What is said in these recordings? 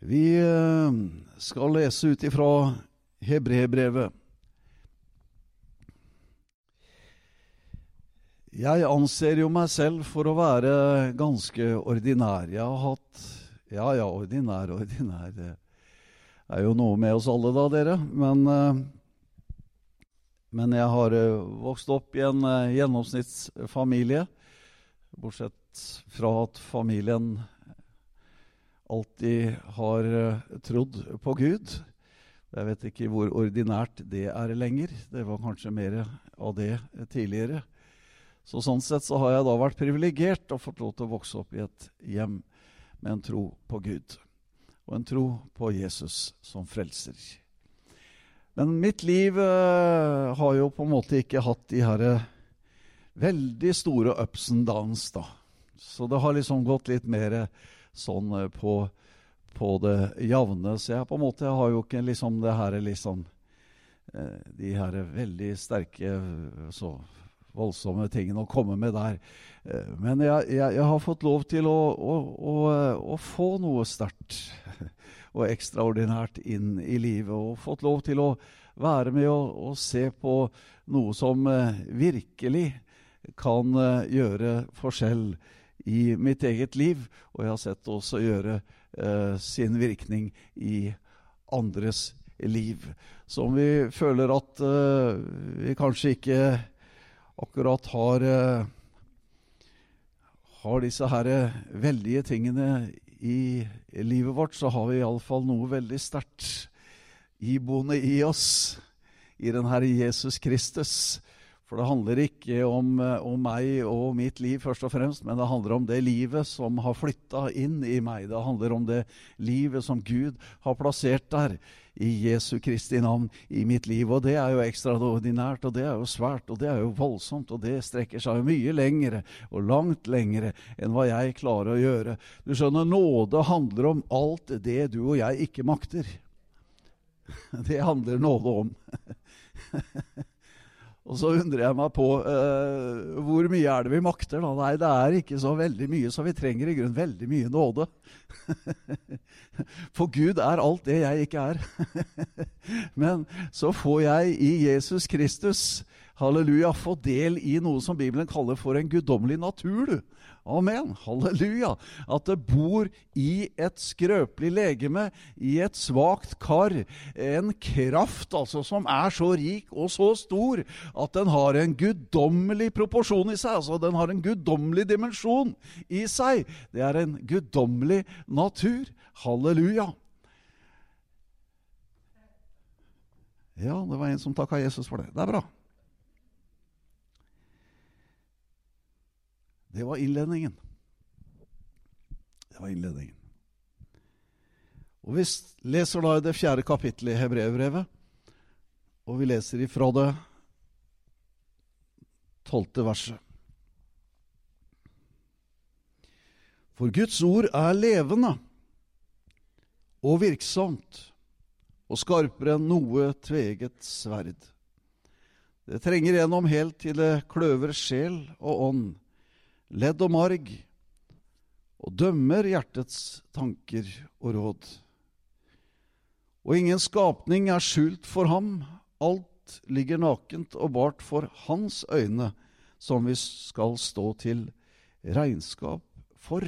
Vi eh, skal lese ut ifra hebreerbrevet. Jeg anser jo meg selv for å være ganske ordinær. Jeg har hatt Ja, ja, ordinær, ordinær. Det er jo noe med oss alle, da, dere. Men, eh, men jeg har eh, vokst opp i en gjennomsnittsfamilie. Bortsett fra at familien alltid har eh, trodd på Gud. Jeg vet ikke hvor ordinært det er lenger. Det var kanskje mer av det tidligere. Så Sånn sett så har jeg da vært privilegert og fått lov til å vokse opp i et hjem med en tro på Gud. Og en tro på Jesus som frelser. Men mitt liv eh, har jo på en måte ikke hatt de her uh, veldig store ups and downs, da. Så det har liksom gått litt mer uh, sånn eh, på, på det jevne. Så jeg på en måte har jo ikke liksom det her liksom eh, De her veldig sterke, så voldsomme tingene å komme med der. Eh, men jeg, jeg, jeg har fått lov til å, å, å, å få noe sterkt og ekstraordinært inn i livet. Og fått lov til å være med og, og se på noe som virkelig kan gjøre forskjell i mitt eget liv, og jeg har sett det også gjøre eh, sin virkning i andres liv. Så om vi føler at eh, vi kanskje ikke akkurat har eh, har disse her veldige tingene i livet vårt, så har vi iallfall noe veldig sterkt iboende i oss, i den Herre Jesus Kristus, for det handler ikke om, eh, om, meg og mitt liv, først og fremst, men det handler om det livet som har flytta inn i meg. Det handler om det livet som Gud har plassert der i Jesu Kristi navn i mitt liv. Og det er jo ekstraordinært, og det er jo svært, og det er jo voldsomt, og det strekker seg jo mye lengre, og langt lengre, enn hva jeg klarer å gjøre. Du skjønner, nåde handler om alt det du og jeg ikke makter. Det handler nåde om. Og så undrer jeg meg på uh, hvor mye er det vi makter, da? Nei, det er ikke så veldig mye, så vi trenger i grunnen veldig mye nåde. For Gud er alt det jeg ikke er. Men så får jeg i Jesus Kristus, halleluja, få del i noe som Bibelen kaller for en guddommelig natur, du. Amen. Halleluja. At det bor i et skrøpelig legeme, i et svakt kar, en kraft altså som er så rik og så stor at den har en guddommelig proporsjon i seg. Altså den har en guddommelig dimensjon i seg. Det er en guddommelig natur. Halleluja. Ja, det var en som takka Jesus for det. Det er bra. Det var innledningen. Det var innledningen. Og Vi leser da det fjerde kapittelet i Hebrevbrevet, og vi leser ifra det tolvte verset. For Guds ord er levende og virksomt og skarpere enn noe tveget sverd. Det trenger gjennom helt til det kløver sjel og ånd ledd og marg, og dømmer hjertets tanker og råd. Og ingen skapning er skjult for ham, alt ligger nakent og bart for hans øyne, som vi skal stå til regnskap for.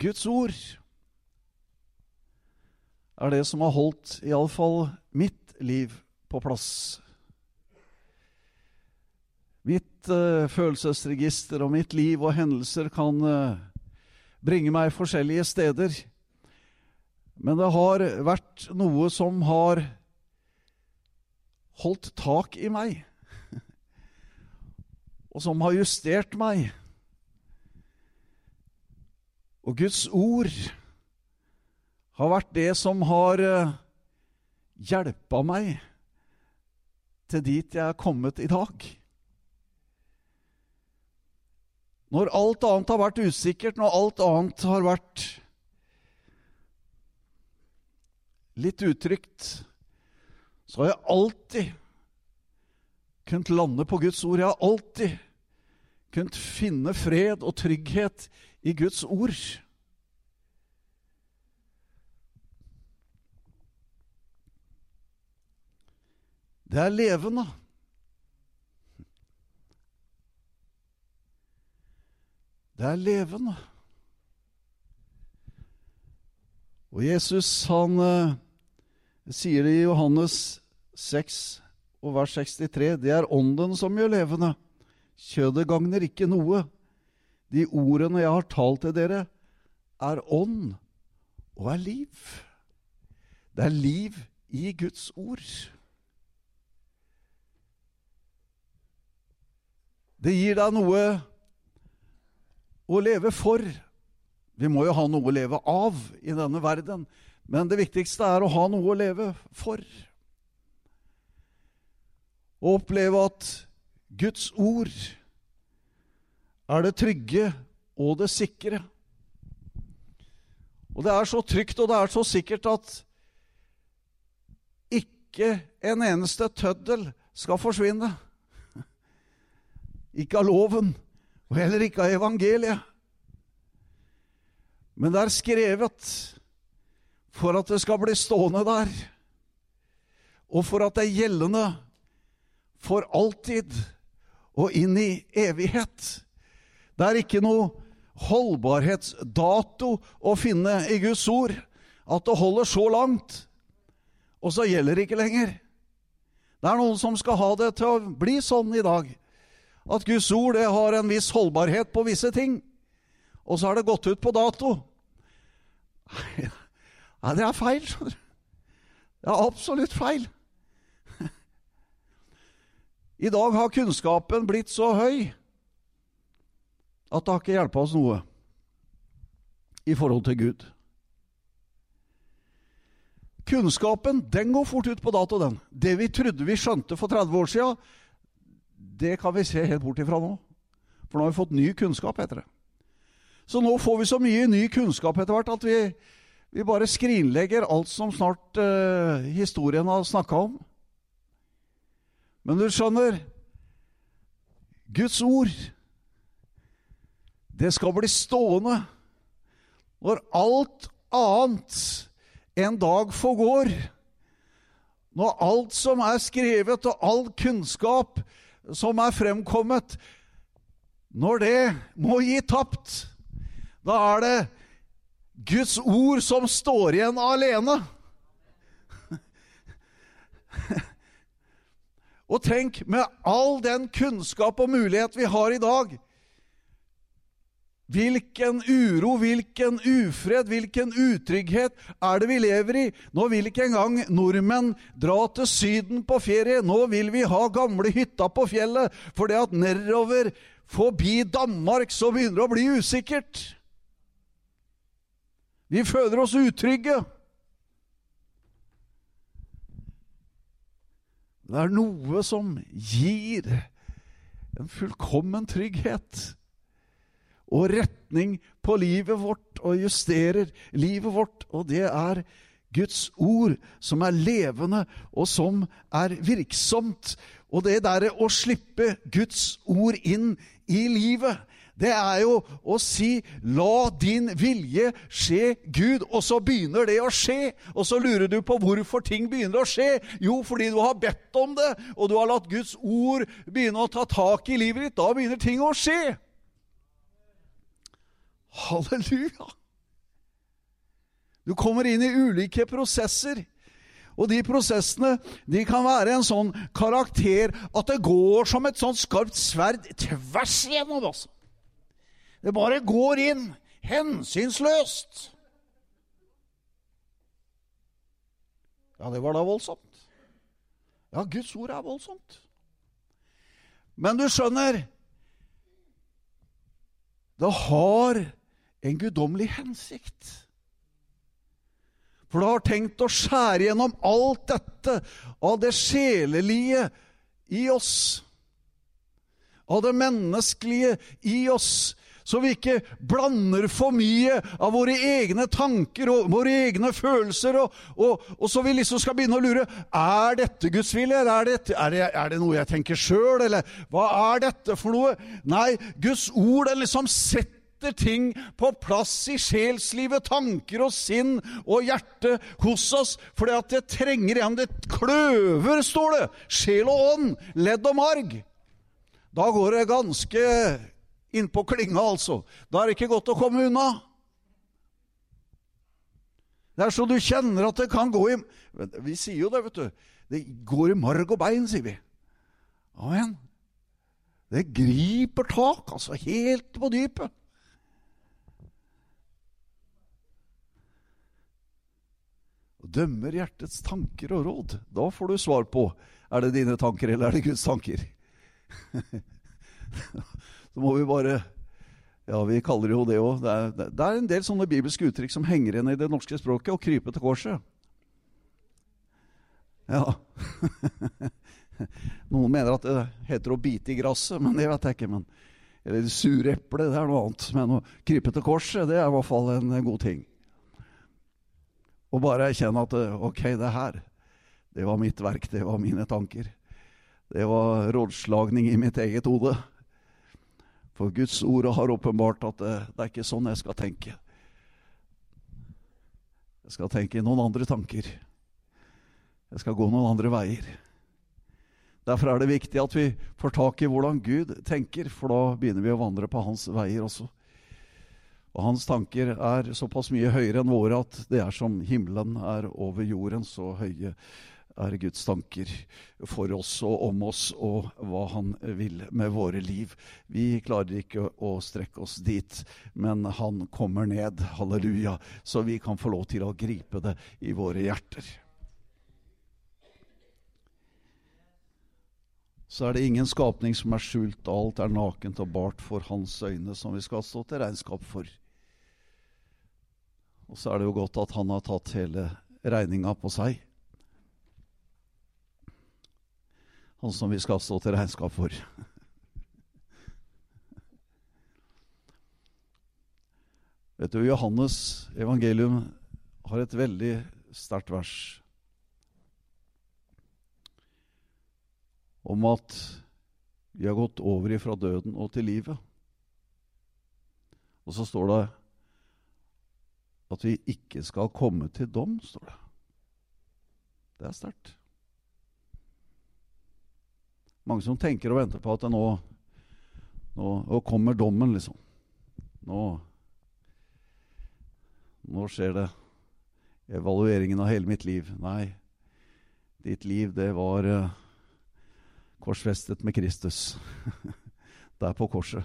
Guds ord er det som har holdt iallfall mitt liv på plass Mitt uh, følelsesregister og mitt liv og hendelser kan uh, bringe meg forskjellige steder. Men det har vært noe som har holdt tak i meg, og som har justert meg. Og Guds ord har vært det som har uh, hjelpa meg til dit jeg er kommet i dag. Når alt annet har vært usikkert, når alt annet har vært litt utrygt, så har jeg alltid kunnet lande på Guds ord. Jeg har alltid kunnet finne fred og trygghet i Guds ord. Det er levende. Det er levende. Og Jesus han eh, sier det i Johannes 6 og vers 63. Det er ånden som gjør levende. Kjødet gagner ikke noe. De ordene jeg har talt til dere, er ånd og er liv. Det er liv i Guds ord. Det gir deg noe å leve for. Vi må jo ha noe å leve av i denne verden, men det viktigste er å ha noe å leve for. Å oppleve at Guds ord er det trygge og det sikre. Og det er så trygt og det er så sikkert at ikke en eneste tøddel skal forsvinne. Ikke av loven, og heller ikke av evangeliet. Men det er skrevet for at det skal bli stående der, og for at det er gjeldende for alltid og inn i evighet. Det er ikke noe holdbarhetsdato å finne i Guds ord. At det holder så langt, og så gjelder det ikke lenger. Det er noen som skal ha det til å bli sånn i dag. At Guds ord det har en viss holdbarhet på visse ting. Og så har det gått ut på dato. Nei, det er feil. Det er absolutt feil. I dag har kunnskapen blitt så høy at det har ikke hjulpet oss noe i forhold til Gud. Kunnskapen den går fort ut på dato, den. Det vi trodde vi skjønte for 30 år siden, det kan vi se helt bort ifra nå. For nå har vi fått ny kunnskap, heter det. Så nå får vi så mye ny kunnskap etter hvert at vi, vi bare skrinlegger alt som snart eh, historien har snakka om. Men du skjønner Guds ord, det skal bli stående når alt annet en dag forgår. Når alt som er skrevet, og all kunnskap som er fremkommet, når det må gi tapt, da er det Guds ord som står igjen alene. Og tenk, med all den kunnskap og mulighet vi har i dag Hvilken uro, hvilken ufred, hvilken utrygghet er det vi lever i? Nå vil ikke engang nordmenn dra til Syden på ferie. Nå vil vi ha gamle hytta på fjellet, for det at nedover forbi Danmark så begynner det å bli usikkert. Vi føler oss utrygge. Det er noe som gir en fullkommen trygghet og retning på livet vårt og justerer livet vårt, og det er Guds ord, som er levende og som er virksomt. Og det derre å slippe Guds ord inn i livet, det er jo å si 'la din vilje skje, Gud', og så begynner det å skje. Og så lurer du på hvorfor ting begynner å skje. Jo, fordi du har bedt om det, og du har latt Guds ord begynne å ta tak i livet ditt. Da begynner ting å skje. Halleluja! Du kommer inn i ulike prosesser. Og de prosessene de kan være en sånn karakter at det går som et sånt skarpt sverd tvers igjennom. Altså. Det bare går inn hensynsløst. Ja, det var da voldsomt. Ja, Guds ord er voldsomt. Men du skjønner Det har en guddommelig hensikt. For det har tenkt å skjære gjennom alt dette av det sjelelige i oss. Av det menneskelige i oss så vi ikke blander for mye av våre egne tanker og våre egne følelser, og, og, og så vi liksom skal begynne å lure er dette Guds vilje, eller er, dette, er, det, er det, noe jeg tenker sjøl, eller hva er dette for noe? Nei, Guds ord den liksom setter setter ting på plass i sjelslivet, tanker og sinn og hjerte hos oss, at det trenger igjen Det kløver, står det, sjel og ånd, ledd og marg. Da går det ganske innpå klinga, altså. Da er det ikke godt å komme unna. Det er så du kjenner at det kan gå i Vi sier jo det, vet du. Det går i marg og bein, sier vi. Amen. Det griper tak, altså. Helt på dypet. Og dømmer hjertets tanker og råd. Da får du svar på er det dine tanker eller er det Guds tanker. Så må vi bare Ja, vi kaller det jo det òg. Det, det, er en del sånne bibelske uttrykk som henger igjen i det norske språket. Å krype til korset. Ja. Noen mener at det heter å bite i gresset, men det vet jeg ikke. Men, eller sure eple, det er noe annet. Men å krype til korset, det er i hvert fall en god ting. Og bare erkjenne at ok, det her, det var mitt verk, det var mine tanker. Det var rådslagning i mitt eget hode. For Guds ord har åpenbart at det, det er ikke sånn jeg skal tenke. Jeg skal tenke noen andre tanker. Jeg skal gå noen andre veier. Derfor er det viktig at vi får tak i hvordan Gud tenker, for da begynner vi å vandre på hans veier også. Og hans tanker er såpass mye høyere enn våre at det er som himmelen er over jorden. Så høye er Guds tanker for oss og om oss og hva Han vil med våre liv. Vi klarer ikke å strekke oss dit, men Han kommer ned, halleluja, så vi kan få lov til å gripe det i våre hjerter. Så er det ingen skapning som er skjult, alt er nakent og bart for Hans øyne, som vi skal stå til regnskap for. Og så er det jo godt at Han har tatt hele regninga på seg. han som vi skal stå til regnskap for. Vet du, Johannes evangelium har et veldig sterkt vers om at vi har gått over ifra døden og til livet. Og så står det at vi ikke skal komme til dom, står det. Det er sterkt. Mange som tenker og venter på at nå, nå, nå kommer dommen, liksom. Nå, nå skjer det. Evalueringen av hele mitt liv. Nei, ditt liv, det var uh, korsfestet med Kristus. Der på korset.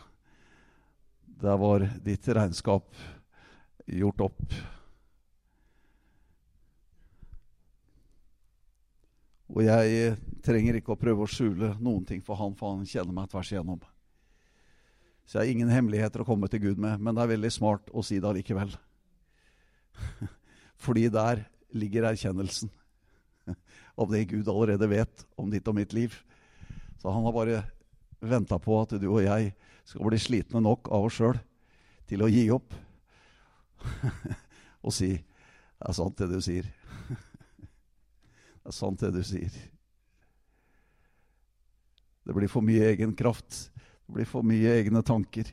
Der var ditt regnskap gjort opp. Og jeg trenger ikke å prøve å skjule noen ting for han, for han kjenner meg tvers igjennom. Så jeg har ingen hemmeligheter å komme til Gud med, men det er veldig smart å si det allikevel. Fordi der ligger erkjennelsen av det Gud allerede vet om ditt og mitt liv. Så han har bare venta på at du og jeg skal bli slitne nok av oss sjøl til å gi opp og si 'Det er sant, det du sier'. Det er sant, det du sier. Det blir for mye egen kraft. Det blir for mye egne tanker.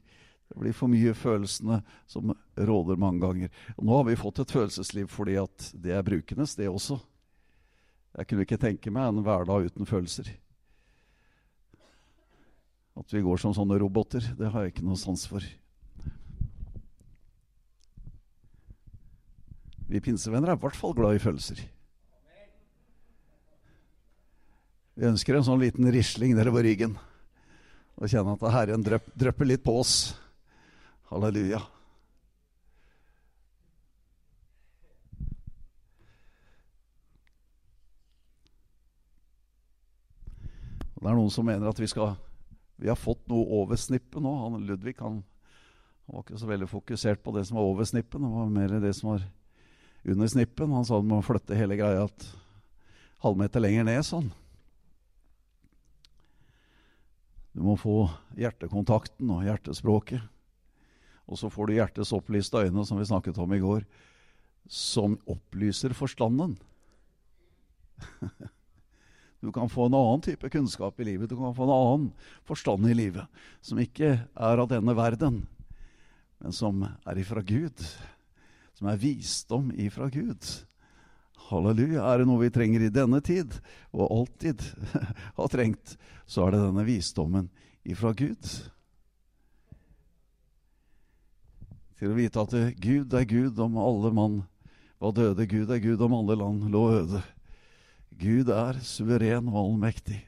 Det blir for mye følelsene som råder mange ganger. Og nå har vi fått et følelsesliv fordi at det er brukenes, det også. Jeg kunne ikke tenke meg en hverdag uten følelser. At vi går som sånne roboter, det har jeg ikke noe sans for. Vi pinsevenner er i hvert fall glad i følelser. Vi ønsker en sånn liten risling på ryggen. Og kjenne at Herren drypper litt på oss. Halleluja. Det er noen som mener at vi, skal, vi har fått noe over snippet nå. Han, Ludvig han, han, var ikke så veldig fokusert på det som var over snippet. Det var mer det som var under snippen. Han sa du må flytte hele greia et halvmeter lenger ned. sånn. Du må få hjertekontakten og hjertespråket. Og så får du hjertets opplyste øyne, som vi snakket om i går, som opplyser forstanden. Du kan få en annen type kunnskap i livet, du kan få en annen forstand i livet, som ikke er av denne verden, men som er ifra Gud. Som er visdom ifra Gud. Halleluja. Er det noe vi trenger i denne tid, og alltid har trengt, så er det denne visdommen ifra Gud. Til å vite at Gud er Gud om alle mann var døde. Gud er Gud om alle land lå øde. Gud er suveren og allmektig.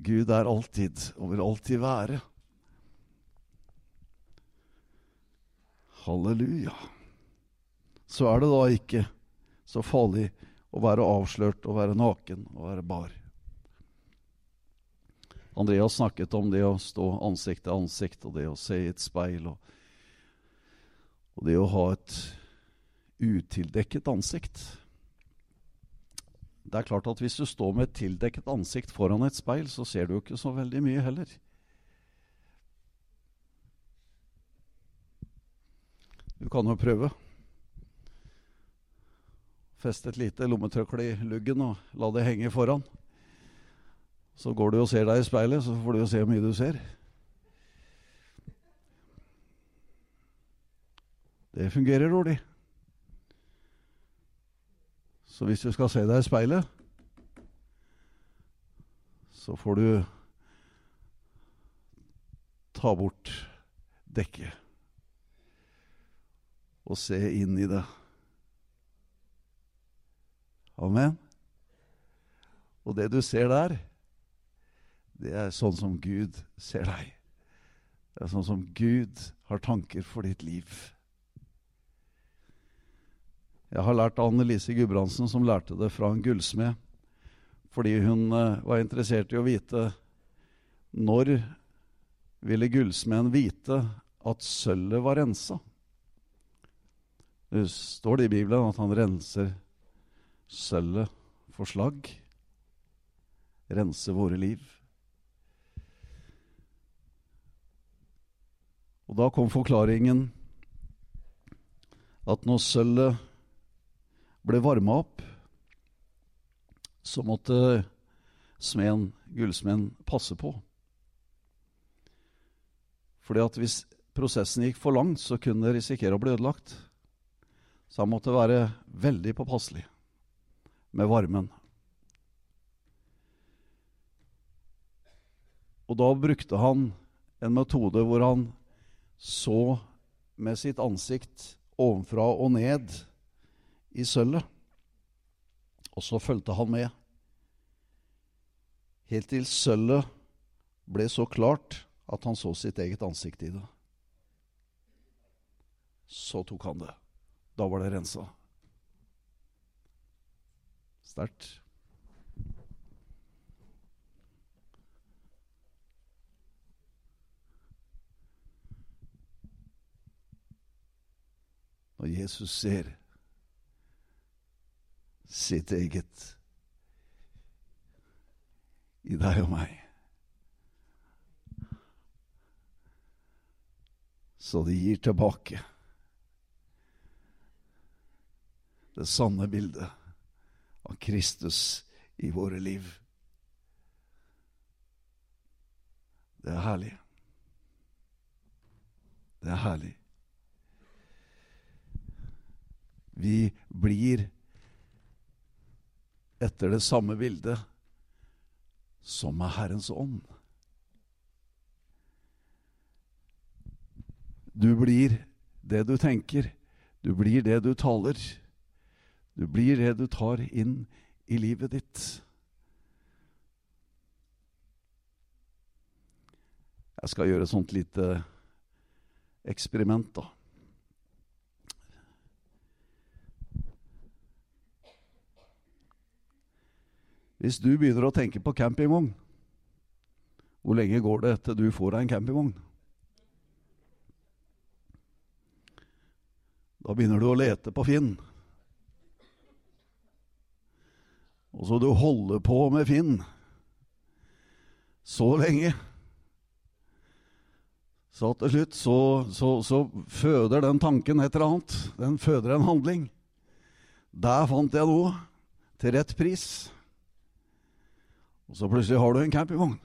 Gud er alltid og vil alltid være. Halleluja. Så er det da ikke så farlig å være avslørt og være naken og være bar. Andreas snakket om det å stå ansikt til ansikt og det å se i et speil og, og det å ha et utildekket ansikt. Det er klart at Hvis du står med et tildekket ansikt foran et speil, så ser du jo ikke så veldig mye heller. Du kan jo prøve. Feste et lite lommetørkle i luggen og la det henge foran. Så går du og ser deg i speilet, så får du jo se hvor mye du ser. Det fungerer dårlig. Så hvis du skal se deg i speilet, så får du ta bort dekket og se inn i det. Amen. Og det du ser der, det er sånn som Gud ser deg. Det er sånn som Gud har tanker for ditt liv. Jeg har lært Annelise Gudbrandsen, som lærte det fra en gullsmed, fordi hun uh, var interessert i å vite når ville gullsmeden vite at sølvet var rensa. Det står det i Bibelen at han renser sølvet for slagg. Rense våre liv. Og da kom forklaringen at når sølvet ble varma opp, så måtte smeden, gullsmeden, passe på. Fordi at hvis prosessen gikk for langt, så kunne det risikere å bli ødelagt. Så han måtte være veldig påpasselig med varmen. Og da brukte han en metode hvor han så med sitt ansikt ovenfra og ned i sølvet. Og så fulgte han med. Helt til sølvet ble så klart at han så sitt eget ansikt i det. Så tok han det. Da var det rensa. Sterkt. Når Jesus ser sitt eget i deg og meg. Så det gir tilbake det sanne bildet av Kristus i våre liv. Det er herlig. Det er herlig. Vi blir etter det samme bildet som er Herrens ånd. Du blir det du tenker. Du blir det du taler. Du blir det du tar inn i livet ditt. Jeg skal gjøre et sånt lite eksperiment, da. Hvis du begynner å tenke på campingvogn, hvor lenge går det til du får deg en campingvogn? Da begynner du å lete på Finn. Og så du holder på med Finn så lenge. Så til slutt så, så, så, føder den tanken et eller annet. Den føder en handling. Der fant jeg noe til rett pris. Og så plutselig har du en campingvogn.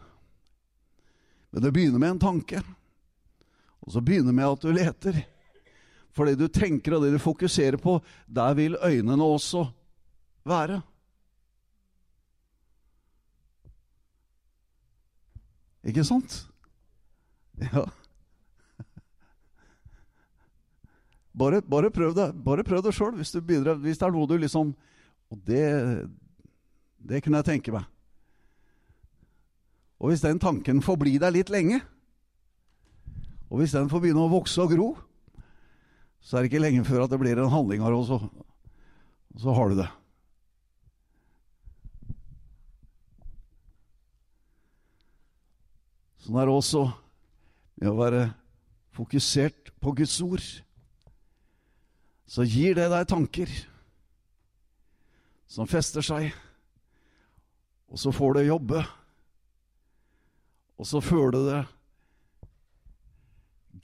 Men det begynner med en tanke. Og så begynner med at du leter. For det du tenker og det du fokuserer på, der vil øynene også være. Ikke sant? Ja. Bare, bare prøv det Bare prøv det sjøl, hvis, hvis det er noe du liksom Og det, det kunne jeg tenke meg. Og hvis den tanken får bli der litt lenge, og hvis den får begynne å vokse og gro, så er det ikke lenge før at det blir en handling her, også. og så har du det. Sånn er det også med å være fokusert på Guds ord. Så gir det deg tanker som fester seg, og så får det jobbe. Og så føler det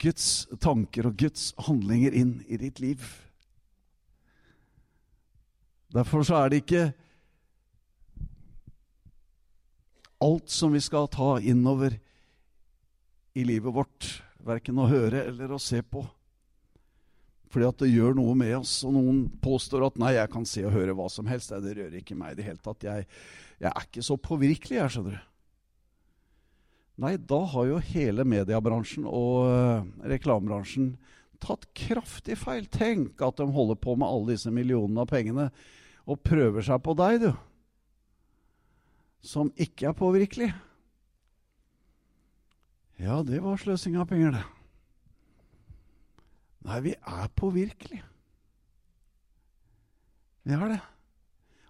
Guds tanker og Guds handlinger inn i ditt liv. Derfor så er det ikke alt som vi skal ta innover i livet vårt, verken å høre eller å se på. Fordi at det gjør noe med oss. Og noen påstår at 'nei, jeg kan se og høre hva som helst'. Det rører ikke meg i det hele tatt. Jeg, jeg er ikke så påvirkelig, jeg, skjønner du. Nei, da har jo hele mediebransjen og uh, reklamebransjen tatt kraftig feil. Tenk at de holder på med alle disse millionene av pengene og prøver seg på deg, du. Som ikke er påvirkelig. Ja, det var sløsing av penger, det. Nei, vi er påvirkelige. Vi er det.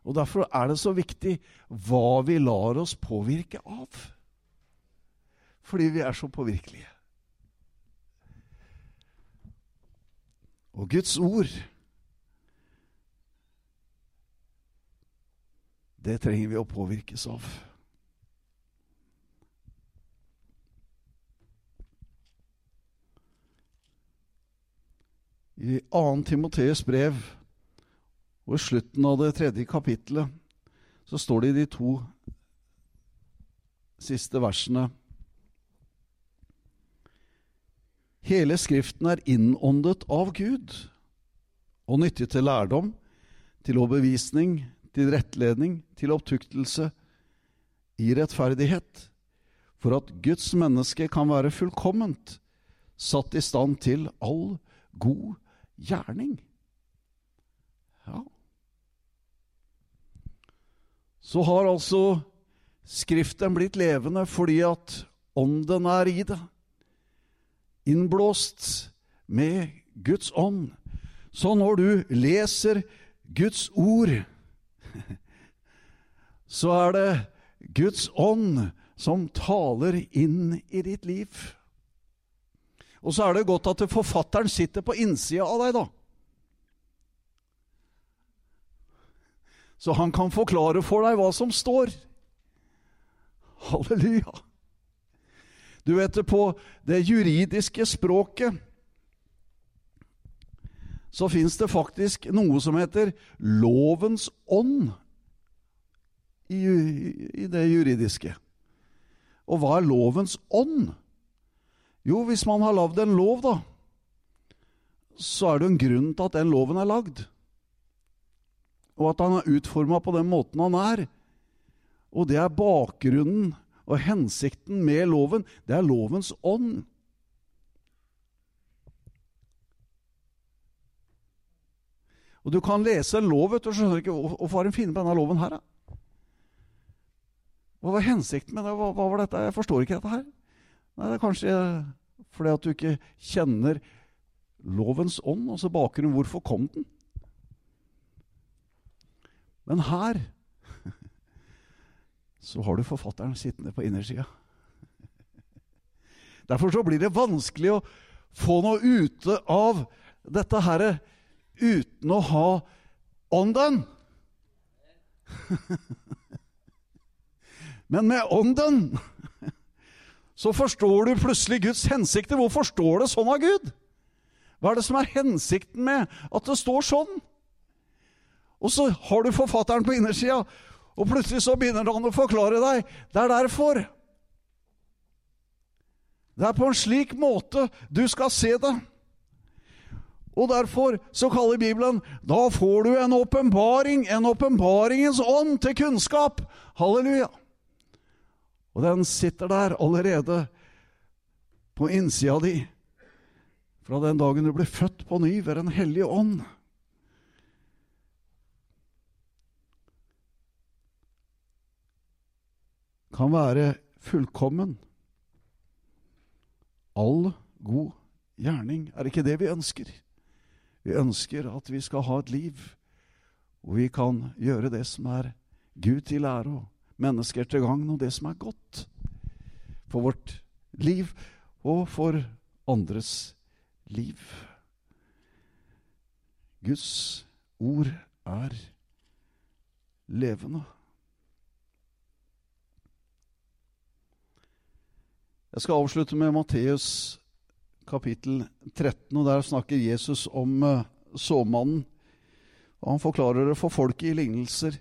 Og Derfor er det så viktig hva vi lar oss påvirke av fordi vi er så påvirkelige. Og Guds ord Det trenger vi å påvirkes av. I 2. Timoteus brev og i slutten av det tredje kapittelet så står det i de to siste versene Hele Skriften er innåndet av Gud og nyttig til lærdom, til overbevisning, til rettledning, til opptuktelse i rettferdighet, for at Guds menneske kan være fullkomment, satt i stand til all god gjerning. Ja. Så har altså Skriften blitt levende fordi at Ånden er i det innblåst med Guds ånd. Så når du leser Guds ord, så er det Guds ånd som taler inn i ditt liv. Og så er det godt at forfatteren sitter på innsida av deg, da. Så han kan forklare for deg hva som står. Halleluja. Du vet det, på det juridiske språket så fins det faktisk noe som heter lovens ånd i, i, det juridiske. Og hva er lovens ånd? Jo, hvis man har lagd en lov, da, så er det en grunn til at den loven er lagd. Og at han er utforma på den måten han er. Og det er bakgrunnen og hensikten med loven, det er lovens ånd. Og Du kan lese en lov, vet du, og skjønner ikke hvorfor har finner funnet på denne loven her. Da? Hva var hensikten med det? Hva, hva, var dette? Jeg forstår ikke dette her. Nei, Det er kanskje fordi at du ikke kjenner lovens ånd, altså bakgrunnen. Hvorfor kom den? Men her så har du forfatteren sittende på innersida. Derfor så blir det vanskelig å få noe ute av dette her uten å ha ånden. Men med ånden så forstår du plutselig Guds hensikter. Hvorfor står det sånn av Gud? Hva er det som er hensikten med at det står sånn? Og så har du forfatteren på innersida, og plutselig så begynner han å forklare deg. Det er derfor. Det er på en slik måte du skal se det. Og derfor så kaller Bibelen da får du en åpenbaring, en åpenbaringens ånd til kunnskap. Halleluja. Og den sitter der allerede på innsida di fra den dagen du ble født på ny ved Den hellige ånd. Kan være fullkommen. All god gjerning. Er ikke det vi ønsker? Vi ønsker at vi skal ha et liv hvor vi kan gjøre det som er Gud til ære mennesker til gagn, og det som er godt for vårt liv og for andres liv. Guds ord er levende. Jeg skal avslutte med Matteus kapittel 13, og der snakker Jesus om uh, såmannen. Og han forklarer det for folket i lignelser.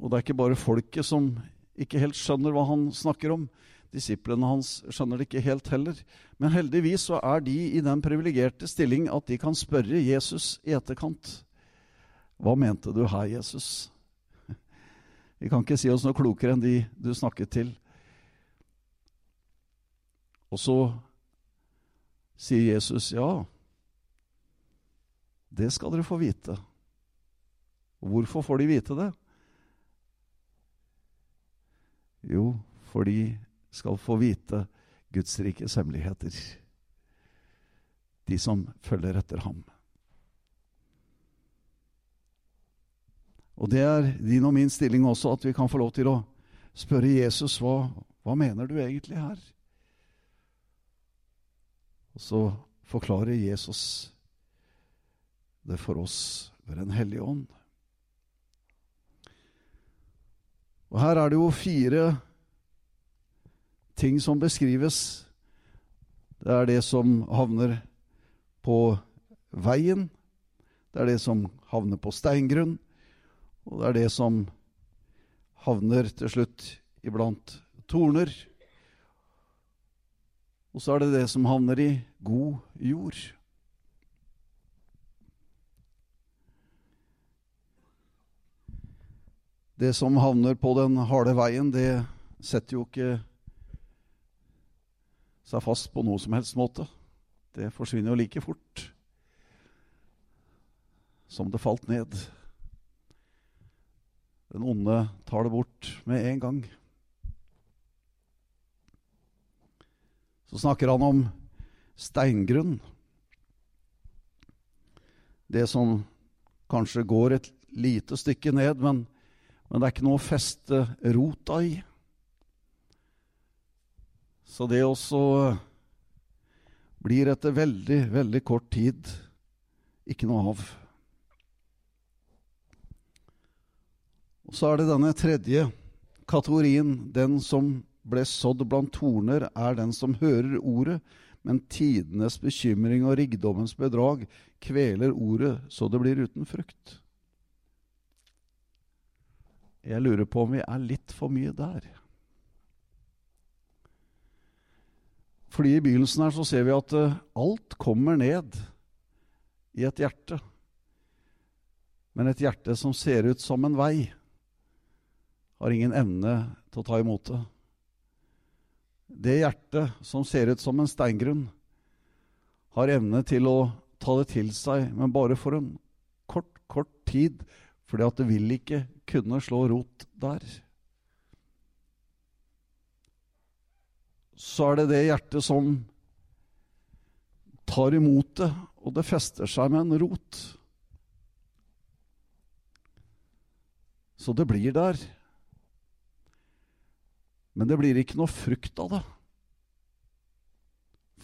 Og det er ikke bare folket som ikke helt skjønner hva han snakker om. Disiplene hans skjønner det ikke helt heller. Men heldigvis så er de i den privilegerte stilling at de kan spørre Jesus i etterkant. Hva mente du her, Jesus? Vi kan ikke si oss noe klokere enn de du snakket til. Og så sier Jesus, ja, det skal dere få vite. Hvorfor får de vite det? Jo, for de skal få vite Guds rikes hemmeligheter. De som følger etter ham. Og det er din og min stilling også, at vi kan få lov til å spørre Jesus hva, hva mener du egentlig her? Og så forklarer Jesus det for oss ved Den hellige ånd. Og her er det jo fire ting som beskrives. Det er det som havner på veien. Det er det som havner på steingrunn. Og det er det som havner til slutt iblant torner. Og så er det det som havner i god jord. Det som havner på den harde veien, det setter jo ikke seg fast på noe som helst måte. Det forsvinner jo like fort som det falt ned. Den onde tar det bort med en gang. Så snakker han om steingrunn. Det som kanskje går et lite stykke ned, men, men det er ikke noe å feste rota i. Så det også blir etter veldig, veldig kort tid ikke noe av. Og så er det denne tredje kategorien, den som ble sådd blant torner, er den som hører ordet, men tidenes bekymring og rikdommens bedrag kveler ordet så det blir uten frukt. Jeg lurer på om vi er litt for mye der. Fordi i begynnelsen her så ser vi at uh, alt kommer ned i et hjerte. Men et hjerte som ser ut som en vei, har ingen evne til å ta imot det. Det hjertet som ser ut som en steingrunn, har evne til å ta det til seg, men bare for en kort, kort tid, fordi at det vil ikke kunne slå rot der. Så er det det hjertet som tar imot det, og det fester seg med en rot. Så det blir der. Men det blir ikke noe frukt av det.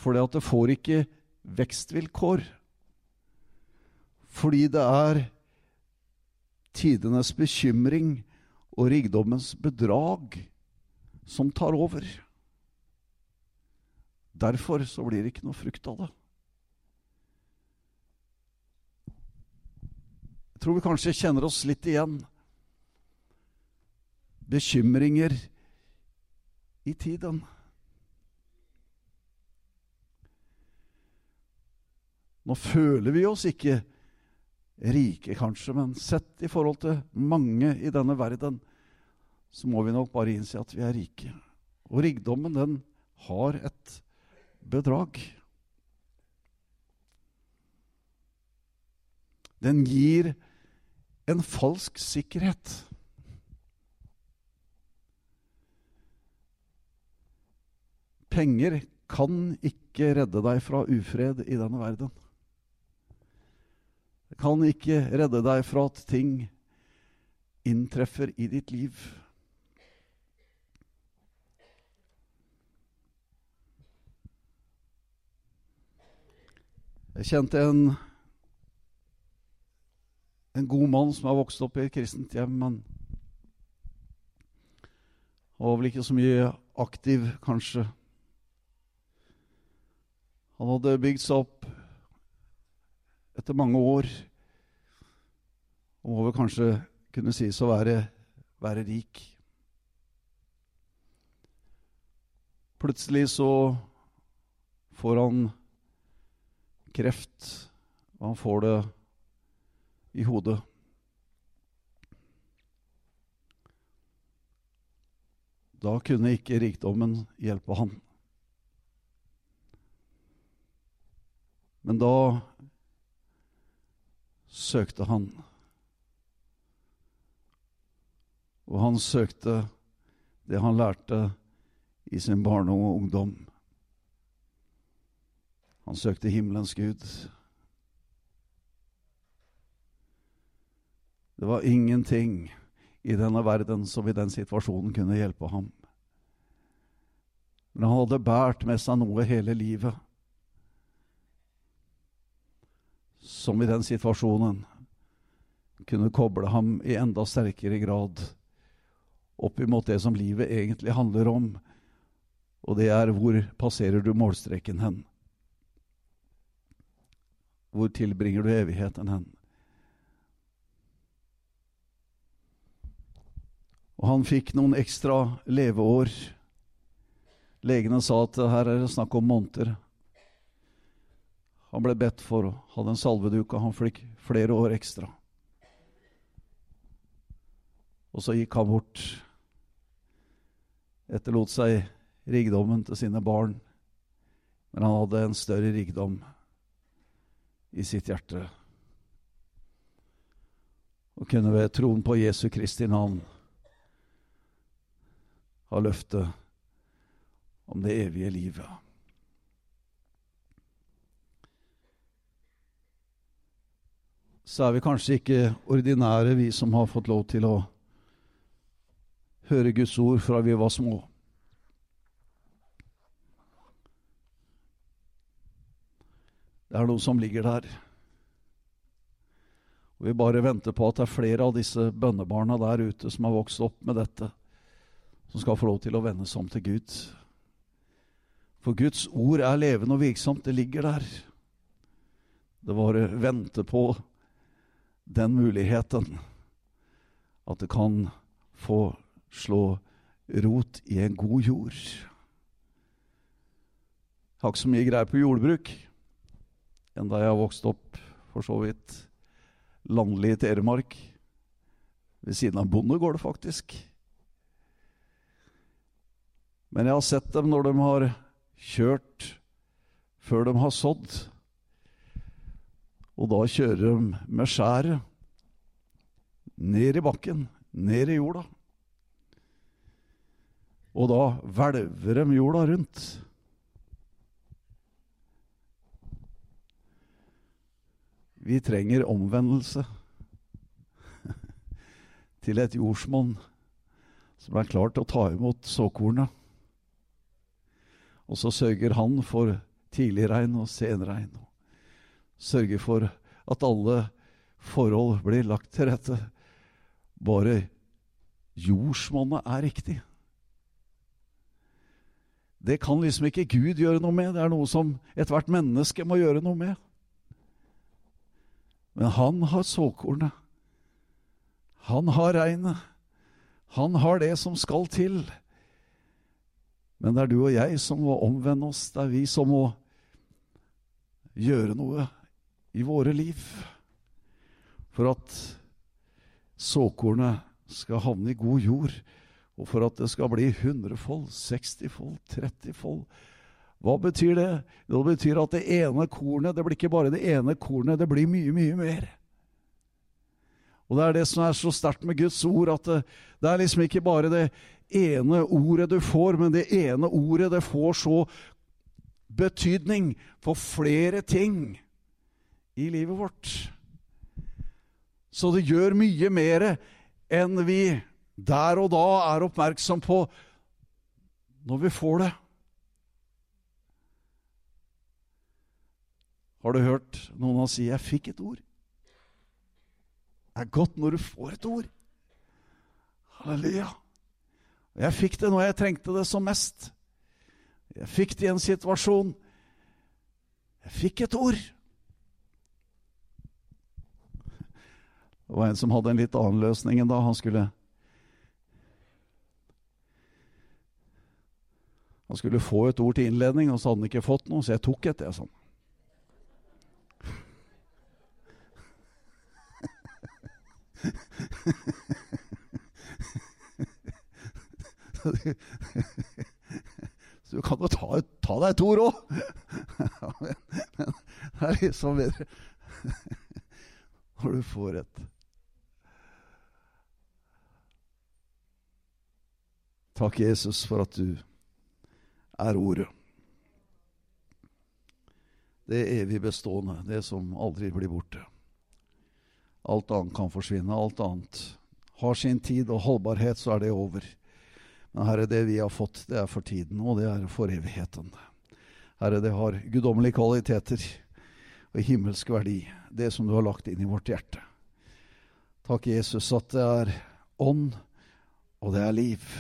Fordi at det får ikke vekstvilkår. Fordi det er tidenes bekymring og rikdommens bedrag som tar over. Derfor så blir det ikke noe frukt av det. Jeg tror vi kanskje kjenner oss litt igjen. Bekymringer i tiden. Nå føler vi oss ikke rike, kanskje, men sett i forhold til mange i denne verden, så må vi nok bare innse at vi er rike. Og rikdommen, den har et bedrag. Den gir en falsk sikkerhet. Penger kan ikke redde deg fra ufred i denne verden. Kan ikke redde deg fra at ting inntreffer i ditt liv. Jeg kjente en, en god mann som har vokst opp i et kristent hjem. Men han var vel ikke så mye aktiv, kanskje. Han hadde bygd seg opp etter mange år. Og må vel kanskje kunne sies å være, være rik. Plutselig så får han kreft, og han får det i hodet. Da kunne ikke rikdommen hjelpe han. Men da søkte han. Og han søkte det han lærte i sin barndom og ungdom. Han søkte himmelens Gud. Det var ingenting i denne verden som i den situasjonen kunne hjelpe ham. Men han hadde båret med seg noe hele livet som i den situasjonen kunne koble ham i enda sterkere grad opp imot det som livet egentlig handler om, og det er hvor passerer du målstreken hen? Hvor tilbringer du evigheten hen? Og han fikk noen ekstra leveår. Legene sa at her er det snakk om måneder. Han ble bedt for og hadde en salveduk, og han fikk flere år ekstra. Og så gikk han bort. Etterlot seg rikdommen til sine barn, men han hadde en større rikdom i sitt hjerte. Og kunne ved troen på Jesu Kristi navn ha løftet om det evige livet. Så er vi kanskje ikke ordinære, vi som har fått lov til å høre Guds ord fra vi var små. Det er noe som ligger der. Og Vi bare venter på at det er flere av disse bønnebarna der ute som har vokst opp med dette, som skal få lov til å vende seg om til Gud. For Guds ord er levende og virksomt. Det ligger der. Det bare venter på den muligheten at det kan få slå rot i en god jord. Jeg har ikke så mye greie på jordbruk enn da jeg har vokst opp, for så vidt landlig i Telemark. Ved siden av bondegård, faktisk. Men jeg har sett dem når de har kjørt før de har sådd. Og da kjører de med skjæret ned i bakken, ned i jorda. Og da hvelver de jorda rundt. Vi trenger omvendelse til et jordsmonn som er klar til å ta imot såkornet. Og så sørger han for tidligregn og senregn. Sørger for at alle forhold blir lagt til rette. Bare jordsmonnet er riktig. Det kan liksom ikke Gud gjøre noe med. Det er noe som ethvert menneske må gjøre noe med. Men han har såkornet. Han har regnet. Han har det som skal til. Men det er du og jeg som må omvende oss. Det er vi som må gjøre noe i våre liv for at såkornet skal havne i god jord, og for at det skal bli hundrefold, sekstifold, trettifold. Hva betyr det? Det betyr at det ene kornet, det blir ikke bare det ene kornet, det blir mye, mye mer. Og det er det som er så sterkt med Guds ord, at det, det er liksom ikke bare det ene ordet du får, men det ene ordet det får så betydning for flere ting i livet vårt. Så det gjør mye mer enn vi der og da er oppmerksom på når vi får det. Har du hørt noen si 'jeg fikk et ord'? Det er godt når du får et ord. Halleluja. Jeg fikk det når jeg trengte det som mest. Jeg fikk det i en situasjon. Jeg fikk et ord. Det var en som hadde en litt annen løsning enn da. Han skulle Han skulle få et ord til innledning, og så hadde han ikke fått noe, så jeg tok et, jeg, sånn. Så du kan jo ta, ta deg et ord òg. Men det er liksom bedre når du får et. Takk, Jesus, for at du er ordet. Det evig bestående, det som aldri blir borte. Alt annet kan forsvinne. Alt annet har sin tid og holdbarhet, så er det over. Men Herre, det vi har fått, det er for tiden, og det er for evigheten. Herre, det har guddommelige kvaliteter og himmelsk verdi, det som du har lagt inn i vårt hjerte. Takk, Jesus, at det er ånd, og det er liv.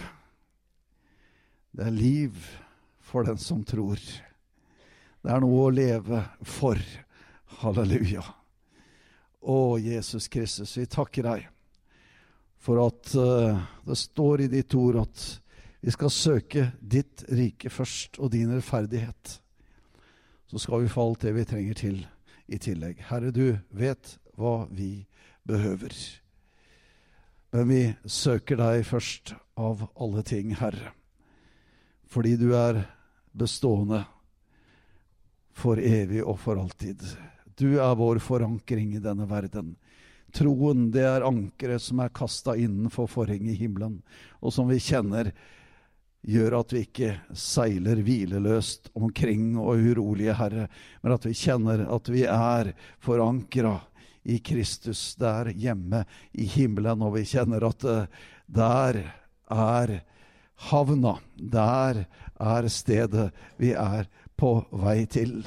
Det er liv for den som tror. Det er noe å leve for. Halleluja. Å, Jesus Kristus, vi takker deg for at uh, det står i ditt ord at vi skal søke ditt rike først og din rettferdighet. Så skal vi få alt det vi trenger til i tillegg. Herre, du vet hva vi behøver. Men vi søker deg først av alle ting, Herre. Fordi du er bestående for evig og for alltid. Du er vår forankring i denne verden. Troen, det er ankeret som er kasta innenfor forhenget i himmelen, og som vi kjenner gjør at vi ikke seiler hvileløst omkring og urolige, Herre, men at vi kjenner at vi er forankra i Kristus der hjemme i himmelen, og vi kjenner at eh, der er havna, der er stedet vi er på vei til.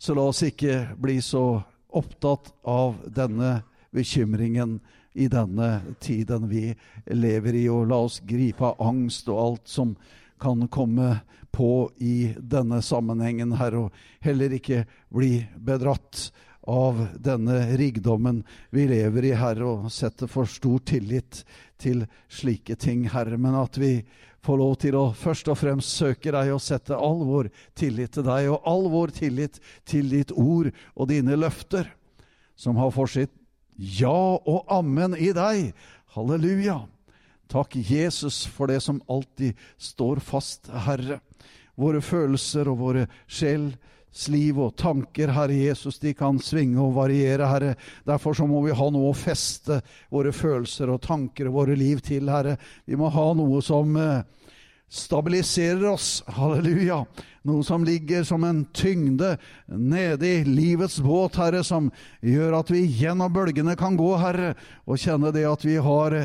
Så la oss ikke bli så opptatt av denne bekymringen i denne tiden vi lever i, og la oss gripe av angst og alt som kan komme på i denne sammenhengen her, og heller ikke bli bedratt av denne rikdommen vi lever i, Herre, og setter for stor tillit til slike ting, Herre, men at vi får lov til å først og fremst søke deg og sette all vår tillit til deg, og all vår tillit til ditt ord og dine løfter, som har for sitt ja og amen i deg. Halleluja. Takk, Jesus, for det som alltid står fast, Herre. Våre følelser og våre sjel liv og tanker, Herre Jesus, de kan svinge og variere, Herre. Derfor så må vi ha noe å feste våre følelser og tanker og våre liv til, Herre. Vi må ha noe som eh, stabiliserer oss. Halleluja. Noe som ligger som en tyngde nede i livets båt, Herre, som gjør at vi gjennom bølgene kan gå, Herre, og kjenne det at vi har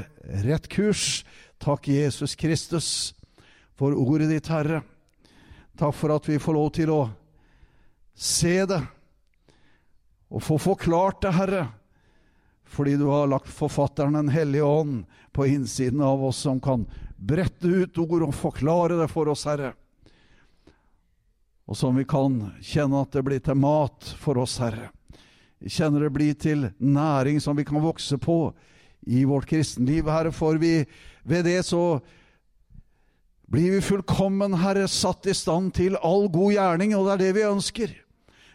rett kurs. Takk, Jesus Kristus, for ordet ditt, Herre. Takk for at vi får lov til å se det og få forklart det, Herre, fordi du har lagt forfatteren Den hellige ånd på innsiden av oss, som kan brette ut ord og forklare det for oss, Herre. Og som vi kan kjenne at det blir til mat for oss, Herre. Vi kjenner det blir til næring som vi kan vokse på i vårt kristenliv, Herre, for vi ved det så blir vi fullkommen, Herre, satt i stand til all god gjerning, og det er det vi ønsker.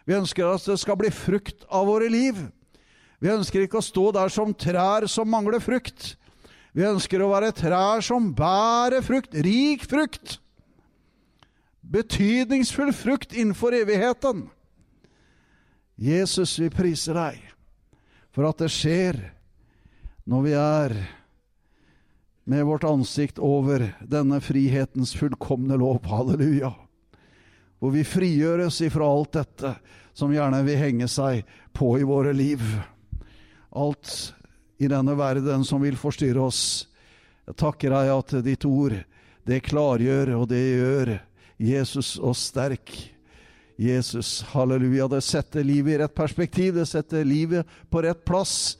Vi ønsker at det skal bli frukt av våre liv. Vi ønsker ikke å stå der som trær som mangler frukt. Vi ønsker å være trær som bærer frukt, rik frukt. Betydningsfull frukt innenfor evigheten. Jesus, vi priser deg for at det skjer når vi er med vårt ansikt over denne frihetens fullkomne lov. Halleluja. Hvor vi frigjøres ifra alt dette som gjerne vil henge seg på i våre liv. Alt i denne verden som vil forstyrre oss. Jeg takker deg at ditt ord, det klargjør, og det gjør Jesus oss sterk. Jesus, halleluja, det setter livet i rett perspektiv, det setter livet på rett plass.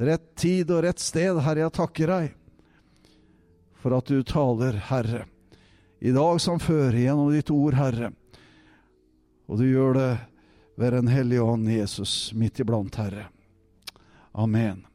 Rett tid og rett sted. Herre, jeg takker deg for at du taler, Herre, i dag som før, gjennom ditt ord, Herre. Og du gjør det ved Den hellige ånd, Jesus, midt iblant, Herre. Amen.